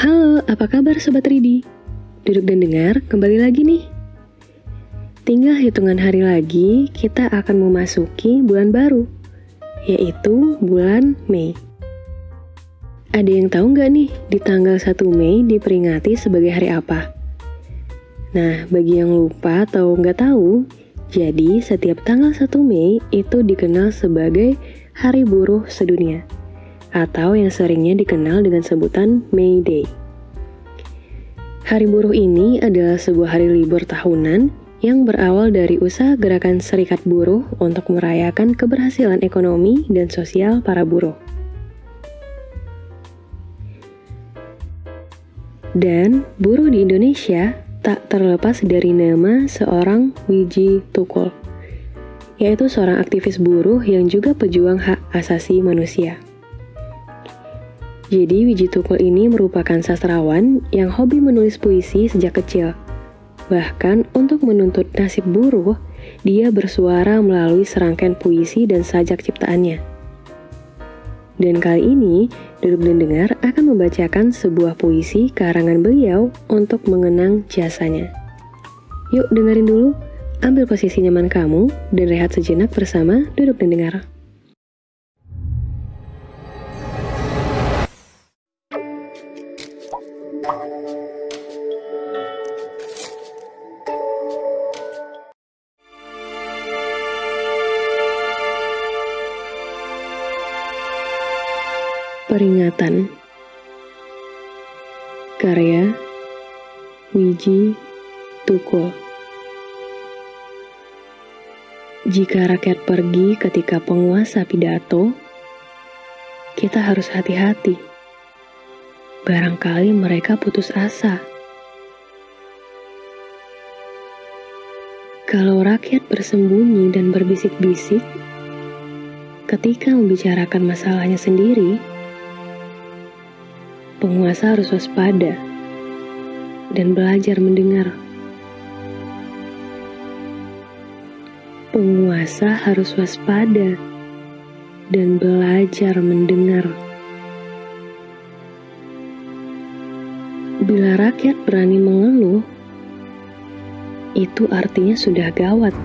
Halo, apa kabar Sobat Ridi? Duduk dan dengar, kembali lagi nih. Tinggal hitungan hari lagi, kita akan memasuki bulan baru, yaitu bulan Mei. Ada yang tahu nggak nih, di tanggal 1 Mei diperingati sebagai hari apa? Nah, bagi yang lupa atau nggak tahu, jadi setiap tanggal 1 Mei itu dikenal sebagai Hari Buruh Sedunia atau yang seringnya dikenal dengan sebutan May Day. Hari buruh ini adalah sebuah hari libur tahunan yang berawal dari usaha gerakan serikat buruh untuk merayakan keberhasilan ekonomi dan sosial para buruh. Dan buruh di Indonesia tak terlepas dari nama seorang Wiji Tukul, yaitu seorang aktivis buruh yang juga pejuang hak asasi manusia. Jadi Wiji Tukul ini merupakan sastrawan yang hobi menulis puisi sejak kecil. Bahkan untuk menuntut nasib buruh, dia bersuara melalui serangkaian puisi dan sajak ciptaannya. Dan kali ini, Duduk dan Dengar akan membacakan sebuah puisi karangan beliau untuk mengenang jasanya. Yuk dengerin dulu, ambil posisi nyaman kamu, dan rehat sejenak bersama Duduk dan Dengar. Peringatan Karya Wiji Tukul Jika rakyat pergi ketika penguasa pidato, kita harus hati-hati. Barangkali mereka putus asa. Kalau rakyat bersembunyi dan berbisik-bisik, ketika membicarakan masalahnya sendiri, penguasa harus waspada dan belajar mendengar. Penguasa harus waspada dan belajar mendengar. Bila rakyat berani mengeluh, itu artinya sudah gawat.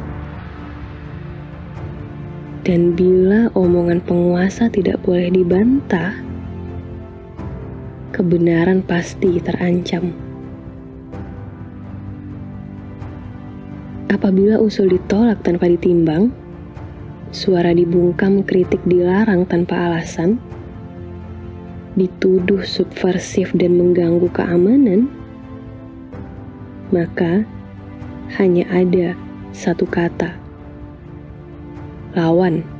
Dan bila omongan penguasa tidak boleh dibantah, kebenaran pasti terancam. Apabila usul ditolak tanpa ditimbang, suara dibungkam kritik dilarang tanpa alasan, dituduh subversif dan mengganggu keamanan, maka hanya ada satu kata: lawan.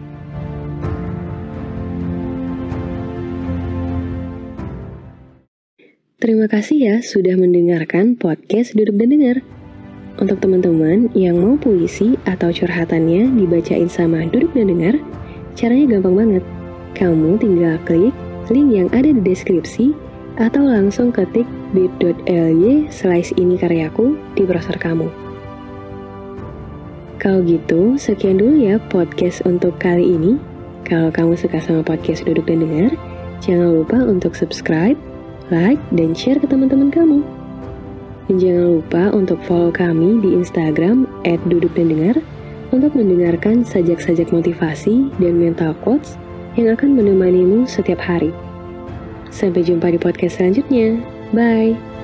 Terima kasih ya sudah mendengarkan podcast Duduk dan Dengar. Untuk teman-teman yang mau puisi atau curhatannya dibacain sama Duduk dan Dengar, caranya gampang banget. Kamu tinggal klik link yang ada di deskripsi atau langsung ketik bit.ly slice ini karyaku di browser kamu. Kalau gitu, sekian dulu ya podcast untuk kali ini. Kalau kamu suka sama podcast Duduk dan Dengar, jangan lupa untuk subscribe, like, dan share ke teman-teman kamu. Dan jangan lupa untuk follow kami di Instagram @dudukdandengar untuk mendengarkan sajak-sajak motivasi dan mental quotes yang akan menemanimu setiap hari. Sampai jumpa di podcast selanjutnya. Bye.